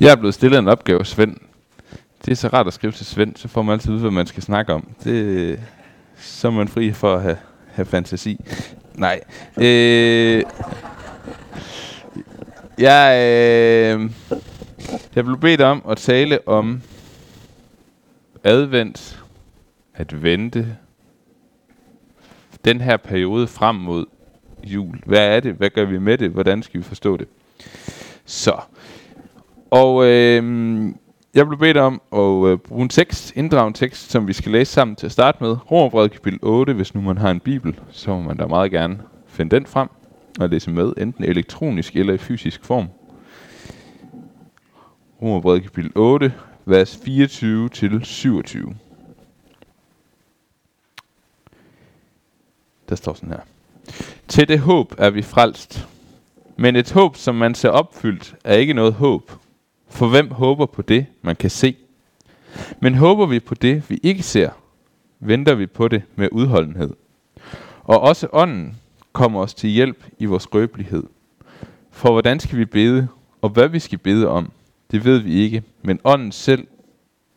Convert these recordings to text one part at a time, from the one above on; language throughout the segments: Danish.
Jeg er blevet stillet en opgave, Svend. Det er så rart at skrive til Svend, så får man altid ud, hvad man skal snakke om. Det, så er man fri for at have, have fantasi. Nej. Øh, jeg, øh, jeg blev bedt om at tale om advent, at vente, den her periode frem mod jul. Hvad er det? Hvad gør vi med det? Hvordan skal vi forstå det? Så. Og øh, jeg blev bedt om at øh, bruge en tekst, inddrage en tekst, som vi skal læse sammen til at starte med. Romerbrevet kapitel 8, hvis nu man har en bibel, så må man da meget gerne finde den frem og læse med, enten elektronisk eller i fysisk form. Romerbrevet kapitel 8, vers 24 til 27. Der står sådan her. Til det håb er vi frelst. Men et håb, som man ser opfyldt, er ikke noget håb. For hvem håber på det, man kan se? Men håber vi på det, vi ikke ser, venter vi på det med udholdenhed. Og også ånden kommer os til hjælp i vores skrøbelighed. For hvordan skal vi bede, og hvad vi skal bede om, det ved vi ikke, men ånden selv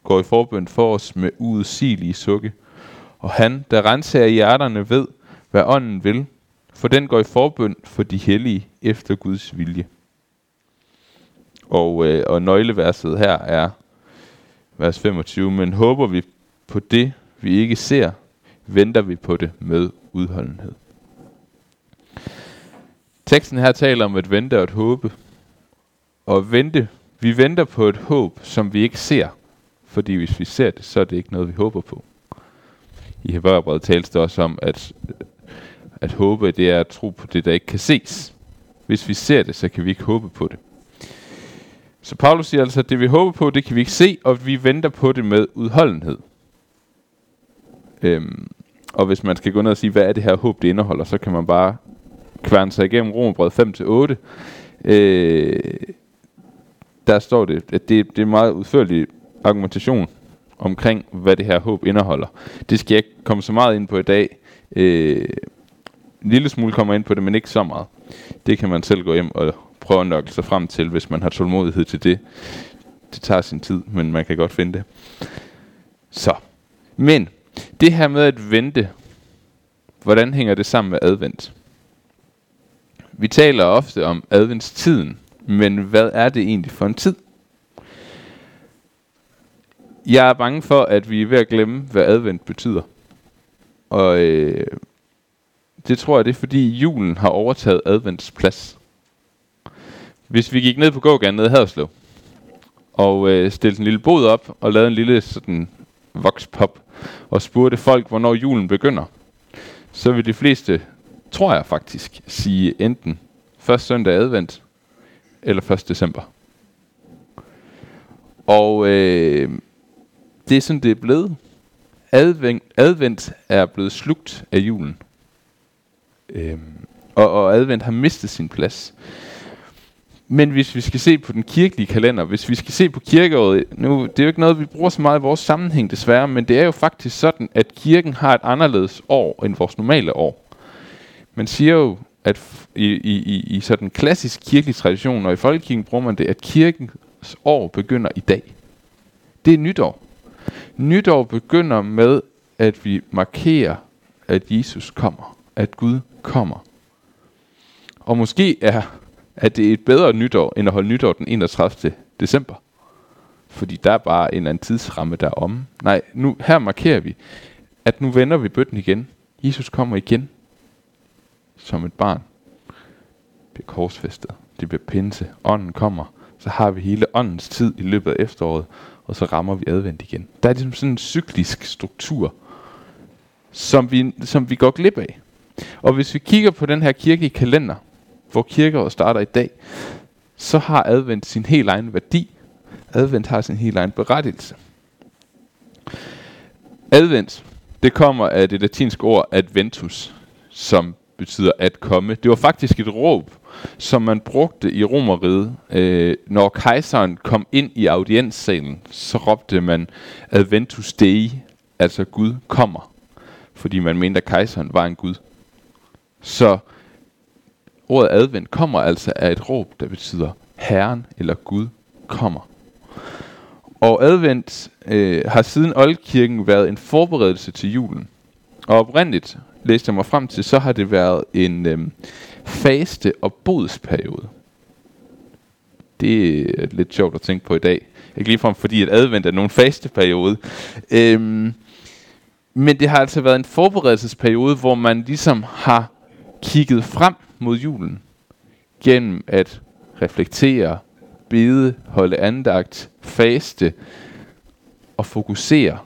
går i forbøn for os med uudsigelige sukke. Og han, der renser hjerterne, ved, hvad ånden vil, for den går i forbøn for de hellige efter Guds vilje. Og, øh, og nøgleverset her er vers 25. Men håber vi på det, vi ikke ser, venter vi på det med udholdenhed. Teksten her taler om at vente og at håbe. Og vente, vi venter på et håb, som vi ikke ser. Fordi hvis vi ser det, så er det ikke noget, vi håber på. I Hebræerbrevet tales det også om, at, at håbe, det er at tro på det, der ikke kan ses. Hvis vi ser det, så kan vi ikke håbe på det. Så Paulus siger altså, at det vi håber på, det kan vi ikke se, og vi venter på det med udholdenhed. Øhm, og hvis man skal gå ned og sige, hvad er det her håb, det indeholder, så kan man bare kværne sig igennem Romerbrevet 5-8. Øh, der står det, at det, det er meget udførlig argumentation omkring, hvad det her håb indeholder. Det skal jeg ikke komme så meget ind på i dag. Øh, en lille smule kommer ind på det, men ikke så meget. Det kan man selv gå hjem og prøve at nøgle sig frem til, hvis man har tålmodighed til det. Det tager sin tid, men man kan godt finde det. Så. Men, det her med at vente, hvordan hænger det sammen med advent? Vi taler ofte om adventstiden, men hvad er det egentlig for en tid? Jeg er bange for, at vi er ved at glemme, hvad advent betyder. Og øh, det tror jeg, det er fordi julen har overtaget advents plads. Hvis vi gik ned på gågaden nede i Haderslev, og øh, stillede en lille bod op, og lavede en lille sådan vokspop, og spurgte folk, hvornår julen begynder, så vil de fleste, tror jeg faktisk, sige enten første søndag advent, eller 1. december. Og øh, det er sådan, det er blevet. Advent, advent er blevet slugt af julen. Øh, og, og advent har mistet sin plads. Men hvis vi skal se på den kirkelige kalender, hvis vi skal se på kirkeåret, nu, det er jo ikke noget, vi bruger så meget i vores sammenhæng desværre, men det er jo faktisk sådan, at kirken har et anderledes år end vores normale år. Man siger jo, at i, i, i sådan en klassisk kirkelig tradition, og i folkekirken bruger man det, at kirkens år begynder i dag. Det er nytår. Nytår begynder med, at vi markerer, at Jesus kommer. At Gud kommer. Og måske er, at det er et bedre nytår, end at holde nytår den 31. december. Fordi der er bare en eller anden tidsramme, derom. Nej, nu, her markerer vi, at nu vender vi bøtten igen. Jesus kommer igen. Som et barn. Bliver korsfæstet. Det bliver pinse. Ånden kommer. Så har vi hele åndens tid i løbet af efteråret og så rammer vi advent igen. Der er ligesom sådan en cyklisk struktur, som vi, som vi går glip af. Og hvis vi kigger på den her kirkelige kalender, hvor kirkeåret starter i dag, så har advent sin helt egen værdi. Advent har sin helt egen berettigelse. Advent, det kommer af det latinske ord adventus, som betyder at komme. Det var faktisk et råb, som man brugte i Romeriet. Øh, når kejseren kom ind i audienssalen, så råbte man Adventus Dei, altså Gud kommer. Fordi man mente, at kejseren var en Gud. Så ordet advent kommer altså af et råb, der betyder Herren eller Gud kommer. Og advent øh, har siden oldkirken været en forberedelse til julen. Og oprindeligt, læste jeg mig frem til, så har det været en øh, faste- og bodsperiode. Det er lidt sjovt at tænke på i dag. Ikke ligefrem fordi, at advent er nogen fasteperiode. Øhm, men det har altså været en forberedelsesperiode, hvor man ligesom har kigget frem mod julen gennem at reflektere, bede, holde andagt, faste og fokusere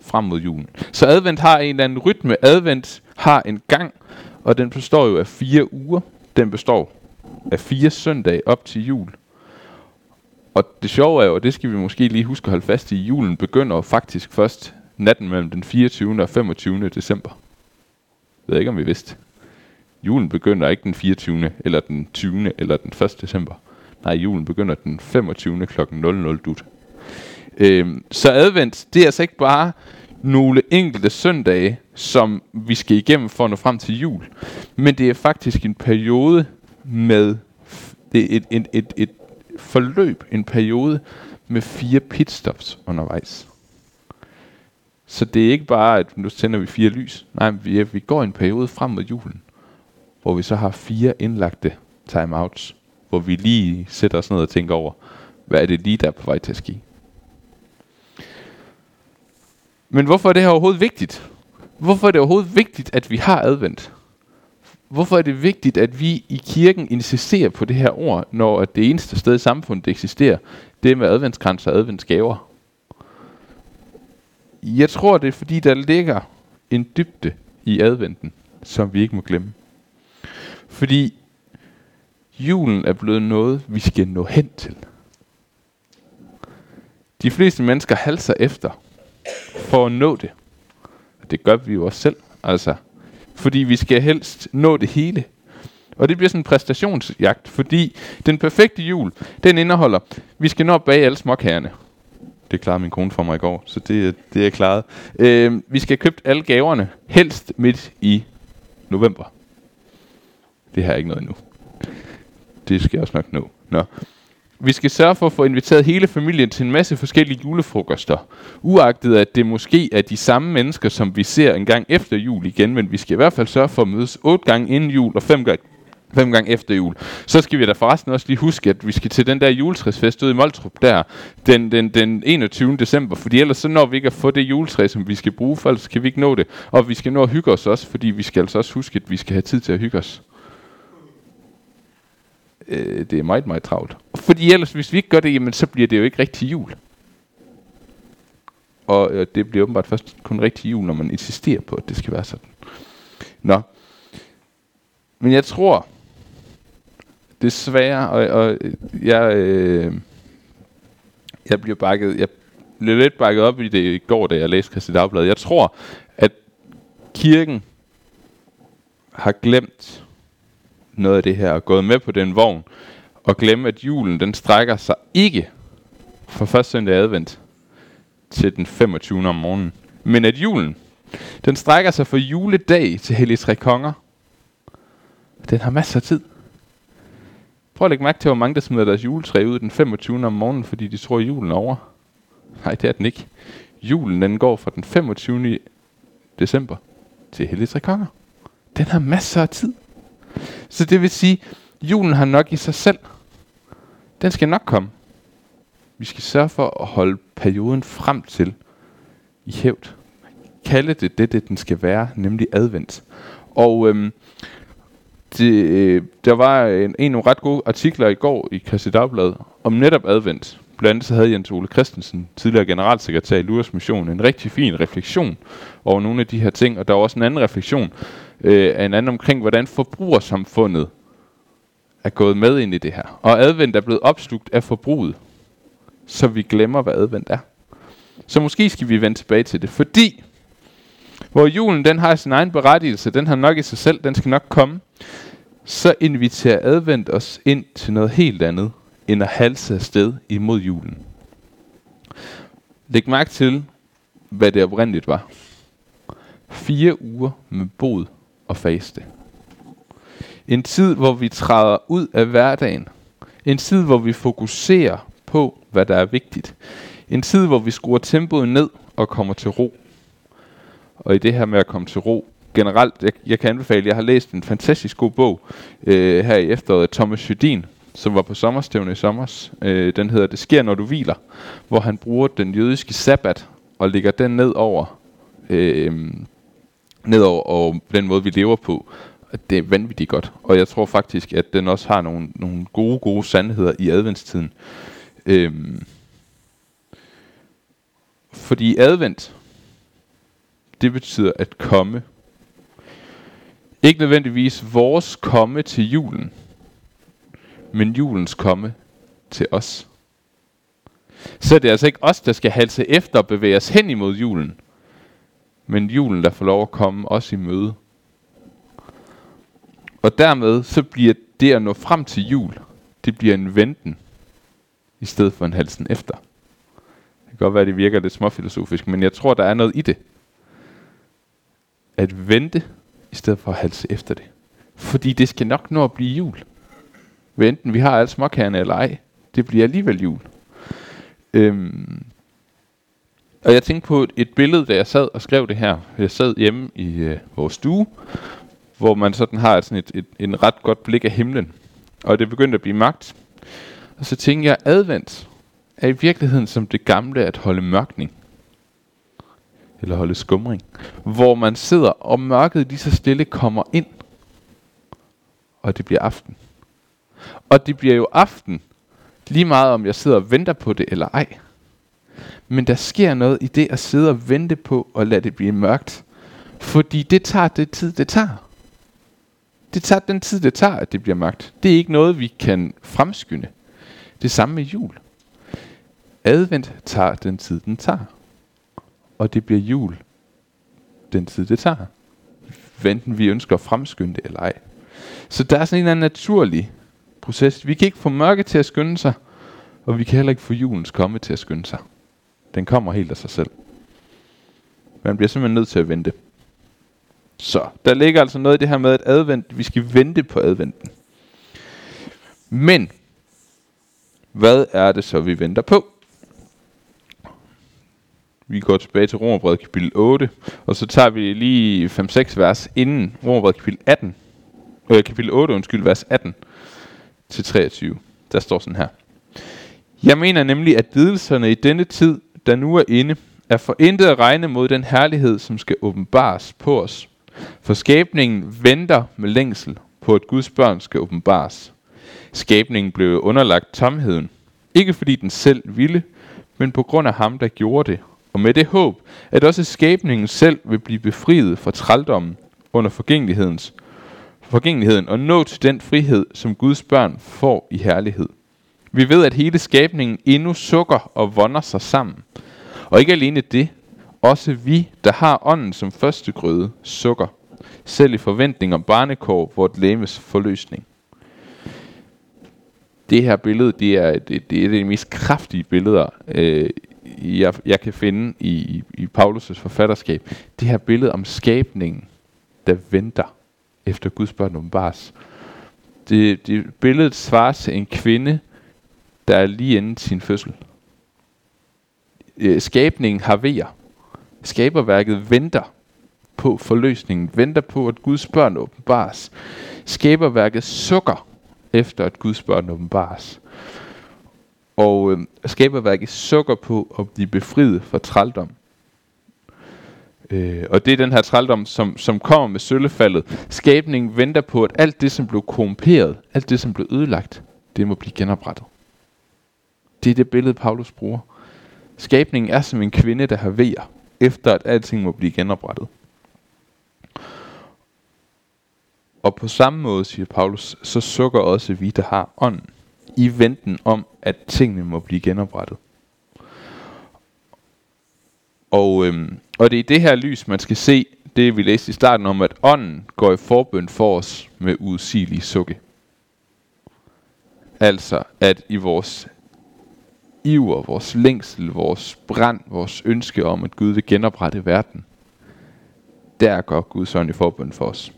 frem mod julen. Så advent har en eller anden rytme. Advent har en gang, og den består jo af fire uger. Den består af fire søndage op til jul. Og det sjove er jo, og det skal vi måske lige huske at holde fast i, julen begynder faktisk først natten mellem den 24. og 25. december. Jeg ved ikke, om vi vidste. Julen begynder ikke den 24. eller den 20. eller den 1. december. Nej, julen begynder den 25. kl. 00 dut. Øhm, så advent, det er altså ikke bare nogle enkelte søndage, som vi skal igennem for at nå frem til jul. Men det er faktisk en periode med det er et, et, et, et forløb, en periode med fire pitstops undervejs. Så det er ikke bare, at nu tænder vi fire lys. Nej, vi, vi går en periode frem mod julen, hvor vi så har fire indlagte timeouts, hvor vi lige sætter os ned og tænker over, hvad er det lige, der er på vej til at ske. Men hvorfor er det her overhovedet vigtigt? Hvorfor er det overhovedet vigtigt, at vi har advent? Hvorfor er det vigtigt, at vi i kirken insisterer på det her ord, når det eneste sted i samfundet, det eksisterer, det er med adventskranser og adventsgaver? Jeg tror, det er fordi, der ligger en dybde i adventen, som vi ikke må glemme. Fordi julen er blevet noget, vi skal nå hen til. De fleste mennesker halser efter for at nå det. Og det gør vi jo også selv. Altså, fordi vi skal helst nå det hele. Og det bliver sådan en præstationsjagt, fordi den perfekte jul, den indeholder, vi skal nå bag alle småkagerne. Det klarede min kone for mig i går, så det, det er klaret. Øh, vi skal købe alle gaverne, helst midt i november. Det har jeg ikke noget endnu. Det skal jeg også nok nå. Nå. Vi skal sørge for at få inviteret hele familien til en masse forskellige julefrokoster. Uagtet at det måske er de samme mennesker, som vi ser en gang efter jul igen, men vi skal i hvert fald sørge for at mødes otte gange inden jul og fem gange fem gange efter jul. Så skal vi da forresten også lige huske, at vi skal til den der juletræsfest ude i Moltrup der, den, den, den 21. december, fordi ellers så når vi ikke at få det juletræ, som vi skal bruge, for ellers kan vi ikke nå det. Og vi skal nå at hygge os også, fordi vi skal altså også huske, at vi skal have tid til at hygge os øh, det er meget, meget travlt. Fordi ellers, hvis vi ikke gør det, jamen, så bliver det jo ikke rigtig jul. Og øh, det bliver åbenbart først kun rigtig jul, når man insisterer på, at det skal være sådan. Nå. Men jeg tror, desværre, og, og jeg, øh, jeg bliver bakket, jeg blev lidt bakket op i det i går, da jeg læste Christi Dagblad. Jeg tror, at kirken har glemt noget af det her og gået med på den vogn og glemme, at julen den strækker sig ikke fra første søndag advent til den 25. om morgenen. Men at julen, den strækker sig fra juledag til Hellig Tre Konger. Den har masser af tid. Prøv at lægge mærke til, hvor mange der smider deres juletræ ud den 25. om morgenen, fordi de tror, at julen er over. Nej, det er den ikke. Julen den går fra den 25. december til Hellig Tre Konger. Den har masser af tid. Så det vil sige, julen har nok i sig selv. Den skal nok komme. Vi skal sørge for at holde perioden frem til i hævd. Kalde det det, det den skal være, nemlig advent. Og øhm, det, øh, der var en, en af ret gode artikler i går i Christi Dagblad om netop advent. Blandt andet så havde Jens Ole Christensen, tidligere generalsekretær i Luthers Mission, en rigtig fin refleksion over nogle af de her ting. Og der var også en anden refleksion øh, af en anden omkring, hvordan forbrugersamfundet er gået med ind i det her. Og advent er blevet opslugt af forbruget, så vi glemmer, hvad advent er. Så måske skal vi vende tilbage til det, fordi hvor julen den har sin egen berettigelse, den har nok i sig selv, den skal nok komme, så inviterer advent os ind til noget helt andet, end at halse afsted imod julen. Læg mærke til, hvad det oprindeligt var. Fire uger med bod og faste. En tid, hvor vi træder ud af hverdagen. En tid, hvor vi fokuserer på, hvad der er vigtigt. En tid, hvor vi skruer tempoet ned og kommer til ro. Og i det her med at komme til ro, generelt, jeg, jeg kan anbefale, jeg har læst en fantastisk god bog øh, her i efteråret af Thomas Judin, som var på sommerstævne i sommers. Øh, den hedder Det sker, når du hviler, hvor han bruger den jødiske sabbat og lægger den ned over, øh, ned over og den måde, vi lever på. Det er vanvittigt godt. Og jeg tror faktisk, at den også har nogle, nogle gode, gode sandheder i adventstiden. Øh, fordi advent, det betyder at komme. Ikke nødvendigvis vores komme til julen, men julens komme til os. Så det er altså ikke os, der skal halse efter og bevæge os hen imod julen, men julen, der får lov at komme os i møde. Og dermed så bliver det at nå frem til jul, det bliver en venten, i stedet for en halsen efter. Det kan godt være, at det virker lidt småfilosofisk, men jeg tror, der er noget i det. At vente, i stedet for at halse efter det. Fordi det skal nok nå at blive jul. Hvad enten vi har alle småkærne eller ej. Det bliver alligevel jul. Øhm, og jeg tænkte på et, et billede, da jeg sad og skrev det her. Jeg sad hjemme i øh, vores stue, hvor man sådan har sådan et, et, en ret godt blik af himlen. Og det begyndte at blive magt. Og så tænkte jeg, advent er i virkeligheden som det gamle at holde mørkning. Eller holde skumring. Hvor man sidder, og mørket lige så stille kommer ind. Og det bliver aften. Og det bliver jo aften, lige meget om jeg sidder og venter på det eller ej. Men der sker noget i det at sidde og vente på og lade det blive mørkt. Fordi det tager det tid, det tager. Det tager den tid, det tager, at det bliver mørkt. Det er ikke noget, vi kan fremskynde. Det samme med jul. Advent tager den tid, den tager. Og det bliver jul den tid, det tager. Venten vi ønsker at fremskynde det eller ej. Så der er sådan en eller anden naturlig proces. Vi kan ikke få mørke til at skynde sig, og vi kan heller ikke få julens komme til at skynde sig. Den kommer helt af sig selv. Man bliver simpelthen nødt til at vente. Så der ligger altså noget i det her med, at advent, vi skal vente på adventen. Men, hvad er det så, vi venter på? Vi går tilbage til Romerbrevet kapitel 8, og så tager vi lige 5-6 vers inden Romerbrevet kapitel 18, øh, kapitel 8, undskyld, vers 18 til 23. Der står sådan her. Jeg mener nemlig, at lidelserne i denne tid, der nu er inde, er forintet at regne mod den herlighed, som skal åbenbares på os. For skabningen venter med længsel på, at Guds børn skal åbenbares. Skabningen blev underlagt tomheden, ikke fordi den selv ville, men på grund af ham, der gjorde det, og med det håb, at også skabningen selv vil blive befriet fra trældommen under forgængelighedens forgængeligheden og nå til den frihed, som Guds børn får i herlighed. Vi ved, at hele skabningen endnu sukker og vonder sig sammen. Og ikke alene det, også vi, der har ånden som første grøde, sukker, selv i forventning om barnekår, vort læmes forløsning. Det her billede, det er, det, det er de mest kraftige billeder, øh, jeg, jeg kan finde i, i Paulus' forfatterskab. Det her billede om skabningen, der venter efter Guds børn åbenbares. Det, det billedet svarer til en kvinde, der er lige inden sin fødsel. Øh, skabningen har vejer. Skaberværket venter på forløsningen, venter på, at Guds børn åbenbares. Skaberværket sukker efter, at Guds børn åbenbares. Og øh, skaberværket sukker på at blive befriet fra trældom. Øh, og det er den her trældom, som, som kommer med søllefaldet. Skabningen venter på, at alt det, som blev korrumperet, alt det, som blev ødelagt, det må blive genoprettet. Det er det billede, Paulus bruger. Skabningen er som en kvinde, der har vejer, efter at alting må blive genoprettet. Og på samme måde, siger Paulus, så sukker også vi, der har ånden, i venten om, at tingene må blive genoprettet. Og, øhm, og det er i det her lys, man skal se det, vi læste i starten om, at ånden går i forbøn for os med udsigelige sukke. Altså, at i vores iver, vores længsel, vores brand, vores ønske om, at Gud vil genoprette verden, der går Guds ånd i forbøn for os.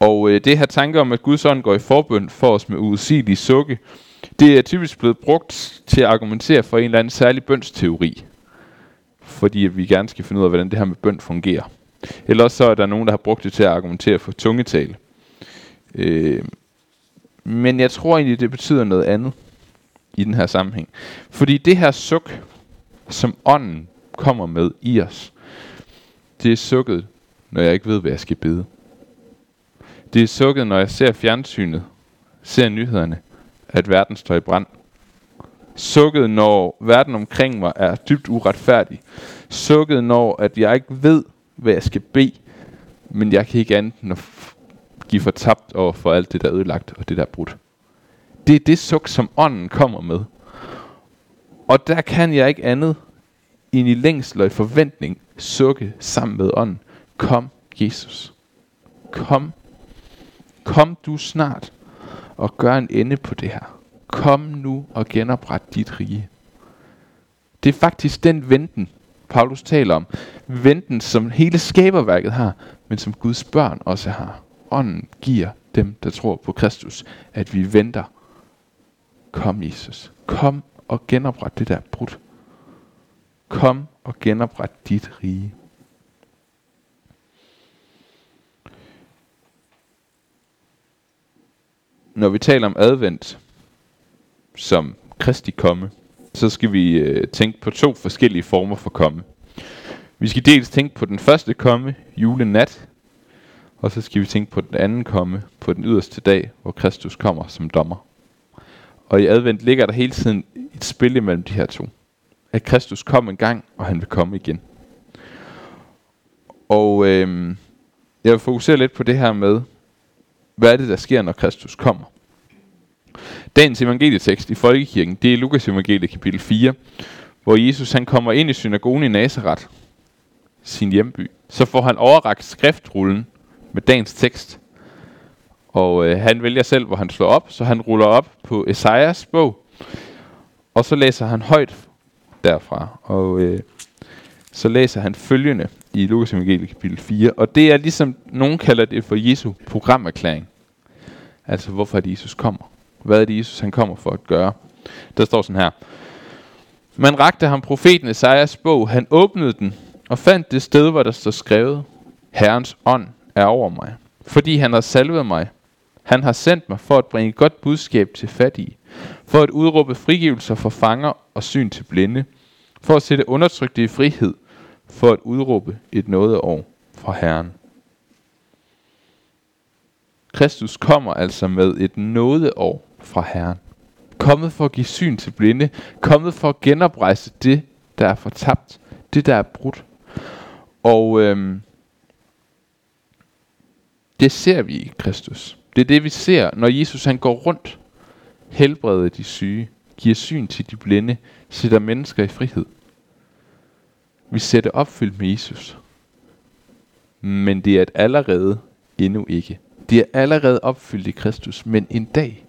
Og øh, det her tanke om, at Guds ånd går i forbøn for os med udsigelige sukke, det er typisk blevet brugt til at argumentere for en eller anden særlig bønsteori. Fordi vi gerne skal finde ud af, hvordan det her med bøn fungerer. Ellers så er der nogen, der har brugt det til at argumentere for tungetale. Øh, men jeg tror egentlig, det betyder noget andet i den her sammenhæng. Fordi det her suk, som ånden kommer med i os, det er sukket, når jeg ikke ved, hvad jeg skal bede. Det er sukket, når jeg ser fjernsynet, ser nyhederne, at verden står i brand. Sukket, når verden omkring mig er dybt uretfærdig. Sukket, når at jeg ikke ved, hvad jeg skal bede, men jeg kan ikke andet end at give for tabt over for alt det, der er ødelagt og det, der er brudt. Det er det suk, som ånden kommer med. Og der kan jeg ikke andet end i længsel og i forventning sukke sammen med ånden. Kom, Jesus. Kom. Kom du snart og gør en ende på det her. Kom nu og genopret dit rige. Det er faktisk den venten, Paulus taler om. Venten, som hele skaberværket har, men som Guds børn også har. Ånden giver dem, der tror på Kristus, at vi venter. Kom, Jesus. Kom og genopret det der brudt. Kom og genopret dit rige. Når vi taler om advent som Kristi komme, så skal vi øh, tænke på to forskellige former for komme. Vi skal dels tænke på den første komme, julenat, og så skal vi tænke på den anden komme, på den yderste dag, hvor Kristus kommer som dommer. Og i advent ligger der hele tiden et spil imellem de her to. At Kristus kom en gang, og han vil komme igen. Og øh, jeg vil fokusere lidt på det her med, hvad er det, der sker, når Kristus kommer? Dagens evangelietekst i Folkekirken, det er Lukas evangeliet kapitel 4, hvor Jesus han kommer ind i synagogen i Nazareth, sin hjemby. Så får han overrakt skriftrullen med dagens tekst. Og øh, han vælger selv, hvor han slår op, så han ruller op på Esajas bog, og så læser han højt derfra. Og øh, så læser han følgende i Lukas evangeliet kapitel 4, og det er ligesom, nogen kalder det for Jesu programerklæring. Altså, hvorfor Jesus kommer? Hvad er det Jesus, han kommer for at gøre? Der står sådan her. Man rakte ham profeten Esajas bog. Han åbnede den og fandt det sted, hvor der står skrevet, Herrens ånd er over mig, fordi han har salvet mig. Han har sendt mig for at bringe godt budskab til fattige, for at udråbe frigivelser for fanger og syn til blinde, for at sætte undertrykte i frihed, for at udråbe et år fra Herren. Kristus kommer altså med et nådeår fra Herren. Kommet for at give syn til blinde. Kommet for at genoprejse det, der er fortabt. Det, der er brudt. Og øhm, det ser vi i Kristus. Det er det, vi ser, når Jesus han går rundt, helbreder de syge, giver syn til de blinde, sætter mennesker i frihed. Vi ser det opfyldt med Jesus. Men det er et allerede endnu ikke. Det er allerede opfyldt i Kristus, men en dag,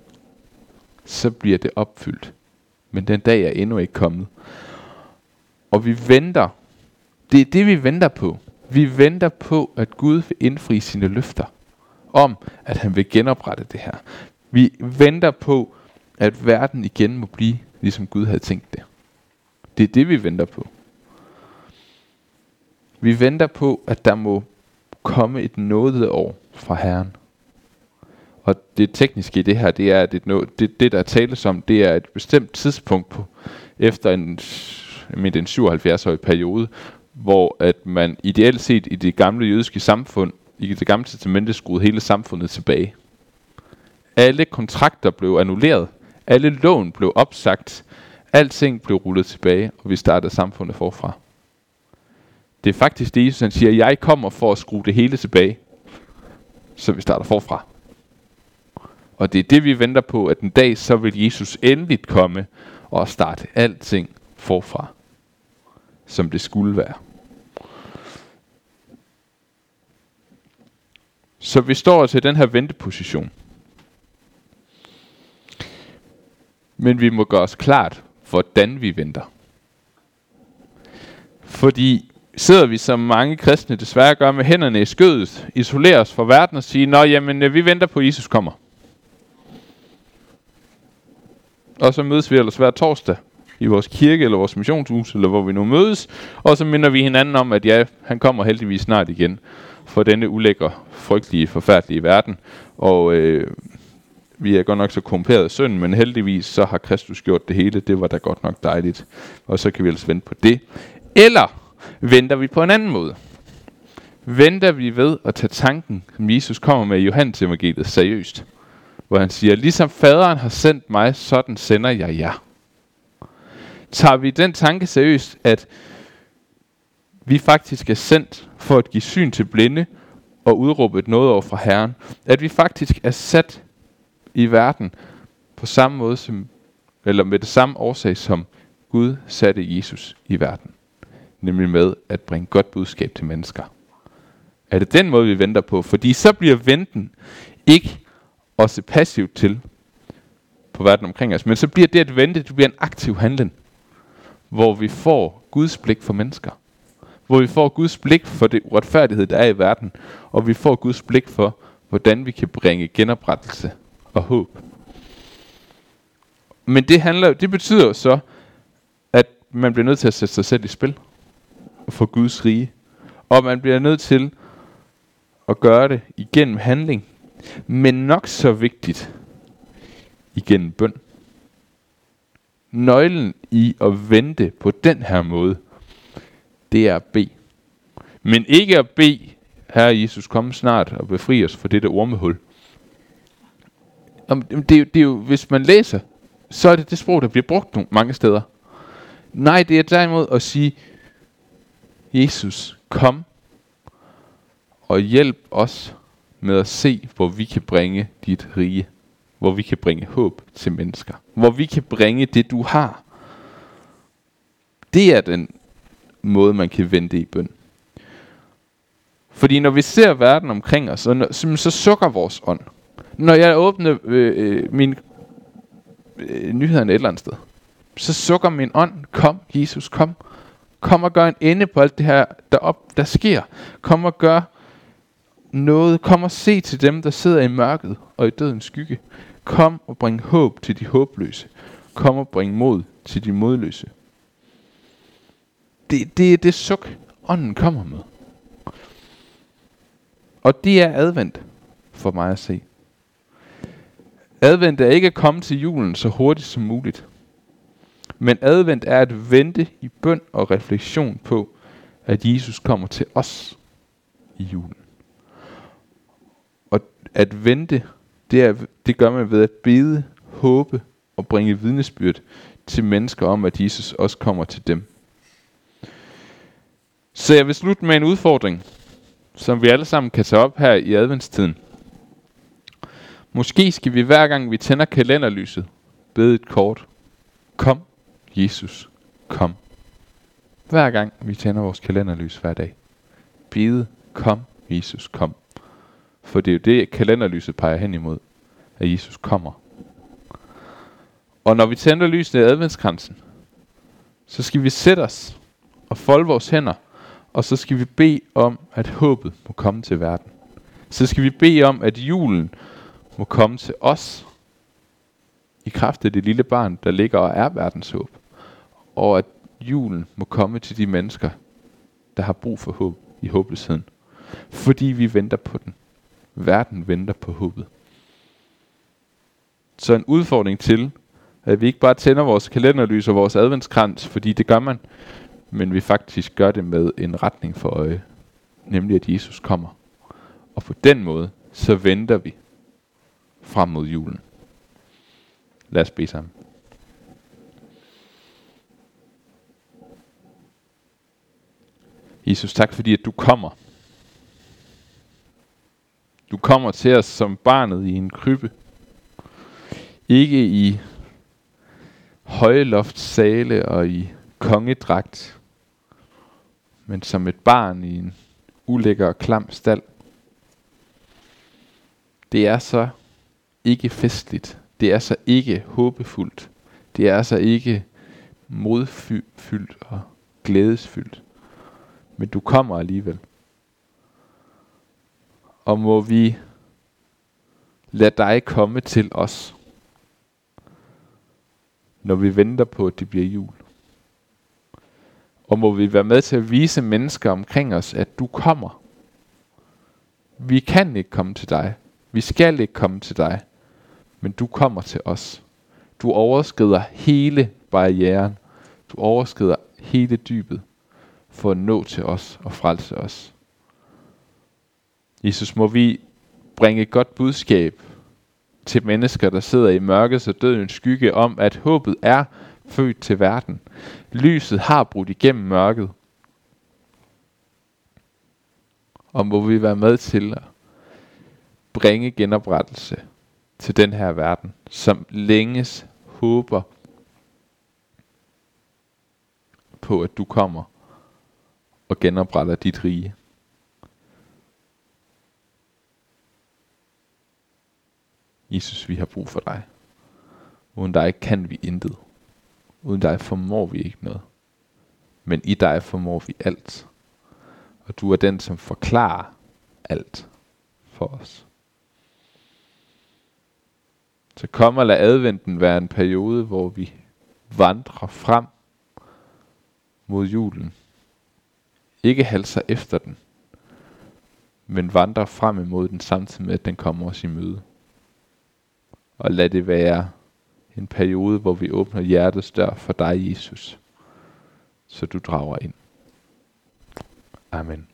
så bliver det opfyldt. Men den dag er endnu ikke kommet. Og vi venter. Det er det, vi venter på. Vi venter på, at Gud vil indfri sine løfter om, at han vil genoprette det her. Vi venter på, at verden igen må blive, ligesom Gud havde tænkt det. Det er det, vi venter på. Vi venter på, at der må komme et nådeår fra Herren. Og det tekniske i det her, det er, at det, det, det der tales om, det er et bestemt tidspunkt på, efter en, med en 77-årig periode, hvor at man ideelt set i det gamle jødiske samfund, i det gamle testamente, skruede hele samfundet tilbage. Alle kontrakter blev annulleret. Alle lån blev opsagt. Alting blev rullet tilbage, og vi startede samfundet forfra. Det er faktisk det, Jesus han siger, jeg kommer for at skrue det hele tilbage, så vi starter forfra. Og det er det, vi venter på, at en dag så vil Jesus endeligt komme og starte alting forfra, som det skulle være. Så vi står altså til den her venteposition. Men vi må gøre os klart, hvordan vi venter. Fordi sidder vi som mange kristne desværre gør med hænderne i skødet, isolerer os fra verden og siger, Nå jamen, vi venter på, at Jesus kommer. Og så mødes vi ellers hver torsdag i vores kirke eller vores missionshus, eller hvor vi nu mødes. Og så minder vi hinanden om, at ja, han kommer heldigvis snart igen for denne ulækre, frygtelige, forfærdelige verden. Og øh, vi er godt nok så komperet af synd, men heldigvis så har Kristus gjort det hele. Det var da godt nok dejligt. Og så kan vi ellers vente på det. Eller venter vi på en anden måde? Venter vi ved at tage tanken, som Jesus kommer med i Johannes evangeliet, seriøst? Hvor han siger, ligesom faderen har sendt mig, sådan sender jeg jer. Tager vi den tanke seriøst, at vi faktisk er sendt for at give syn til blinde og udråbe et noget over fra Herren. At vi faktisk er sat i verden på samme måde som, eller med det samme årsag som Gud satte Jesus i verden. Nemlig med at bringe godt budskab til mennesker. Er det den måde, vi venter på? Fordi så bliver venten ikke at se passivt til på verden omkring os, men så bliver det at vente, det bliver en aktiv handling, hvor vi får Guds blik for mennesker. Hvor vi får Guds blik for det uretfærdighed, der er i verden, og vi får Guds blik for, hvordan vi kan bringe genoprettelse og håb. Men det, handler, det betyder jo så, at man bliver nødt til at sætte sig selv i spil for Guds rige. Og man bliver nødt til at gøre det igennem handling. Men nok så vigtigt, igennem bøn. Nøglen i at vente på den her måde, det er at bede. Men ikke at bede, Herre Jesus, kom snart og befri os fra dette ormehul. Det er, det er jo, hvis man læser, så er det det sprog, der bliver brugt mange steder. Nej, det er derimod at sige, Jesus, kom og hjælp os med at se, hvor vi kan bringe dit rige. Hvor vi kan bringe håb til mennesker. Hvor vi kan bringe det, du har. Det er den måde, man kan vente i bøn. Fordi når vi ser verden omkring os, så, så, sukker vores ånd. Når jeg åbner øh, øh, min øh, nyhederne et eller andet sted, så sukker min ånd, kom Jesus, kom. Kom og gør en ende på alt det her, der, op, der sker. Kom og gør noget. Kom og se til dem, der sidder i mørket og i dødens skygge. Kom og bring håb til de håbløse. Kom og bring mod til de modløse. Det, det er det suk, ånden kommer med. Og det er advent for mig at se. Advent er ikke at komme til julen så hurtigt som muligt. Men advent er at vente i bøn og refleksion på, at Jesus kommer til os i julen. At vente, det, er, det gør man ved at bede, håbe og bringe vidnesbyrd til mennesker om, at Jesus også kommer til dem. Så jeg vil slutte med en udfordring, som vi alle sammen kan tage op her i adventstiden. Måske skal vi hver gang vi tænder kalenderlyset, bede et kort. Kom, Jesus, kom. Hver gang vi tænder vores kalenderlys hver dag. Bede, kom, Jesus, kom. For det er jo det, kalenderlyset peger hen imod, at Jesus kommer. Og når vi tænder lyset i adventskransen, så skal vi sætte os og folde vores hænder, og så skal vi bede om, at håbet må komme til verden. Så skal vi bede om, at julen må komme til os i kraft af det lille barn, der ligger og er verdens håb. Og at julen må komme til de mennesker, der har brug for håb i håbløsheden. Fordi vi venter på den. Verden venter på håbet. Så en udfordring til, at vi ikke bare tænder vores kalenderlys og vores adventskrans, fordi det gør man, men vi faktisk gør det med en retning for øje, nemlig at Jesus kommer. Og på den måde, så venter vi frem mod julen. Lad os bede sammen. Jesus, tak fordi at du kommer. Du kommer til os som barnet i en krybbe. Ikke i højloftsale og i kongedragt, men som et barn i en ulækker og klam stald. Det er så ikke festligt. Det er så ikke håbefuldt. Det er så ikke modfyldt og glædesfyldt. Men du kommer alligevel. Og må vi lade dig komme til os. når vi venter på, at det bliver jul. Og må vi være med til at vise mennesker omkring os, at du kommer. Vi kan ikke komme til dig. Vi skal ikke komme til dig. Men du kommer til os. Du overskrider hele barrieren. Du overskrider hele dybet for at nå til os og frelse os. Jesus, må vi bringe et godt budskab til mennesker, der sidder i mørkets og dødens skygge om, at håbet er født til verden. Lyset har brudt igennem mørket. Og må vi være med til at bringe genoprettelse til den her verden, som længes håber på, at du kommer og genopretter dit rige. Jesus, vi har brug for dig. Uden dig kan vi intet. Uden dig formår vi ikke noget. Men i dig formår vi alt. Og du er den, som forklarer alt for os. Så kom og lad adventen være en periode, hvor vi vandrer frem mod julen. Ikke halser efter den, men vandrer frem imod den samtidig med, at den kommer os i møde. Og lad det være en periode, hvor vi åbner hjertets dør for dig, Jesus, så du drager ind. Amen.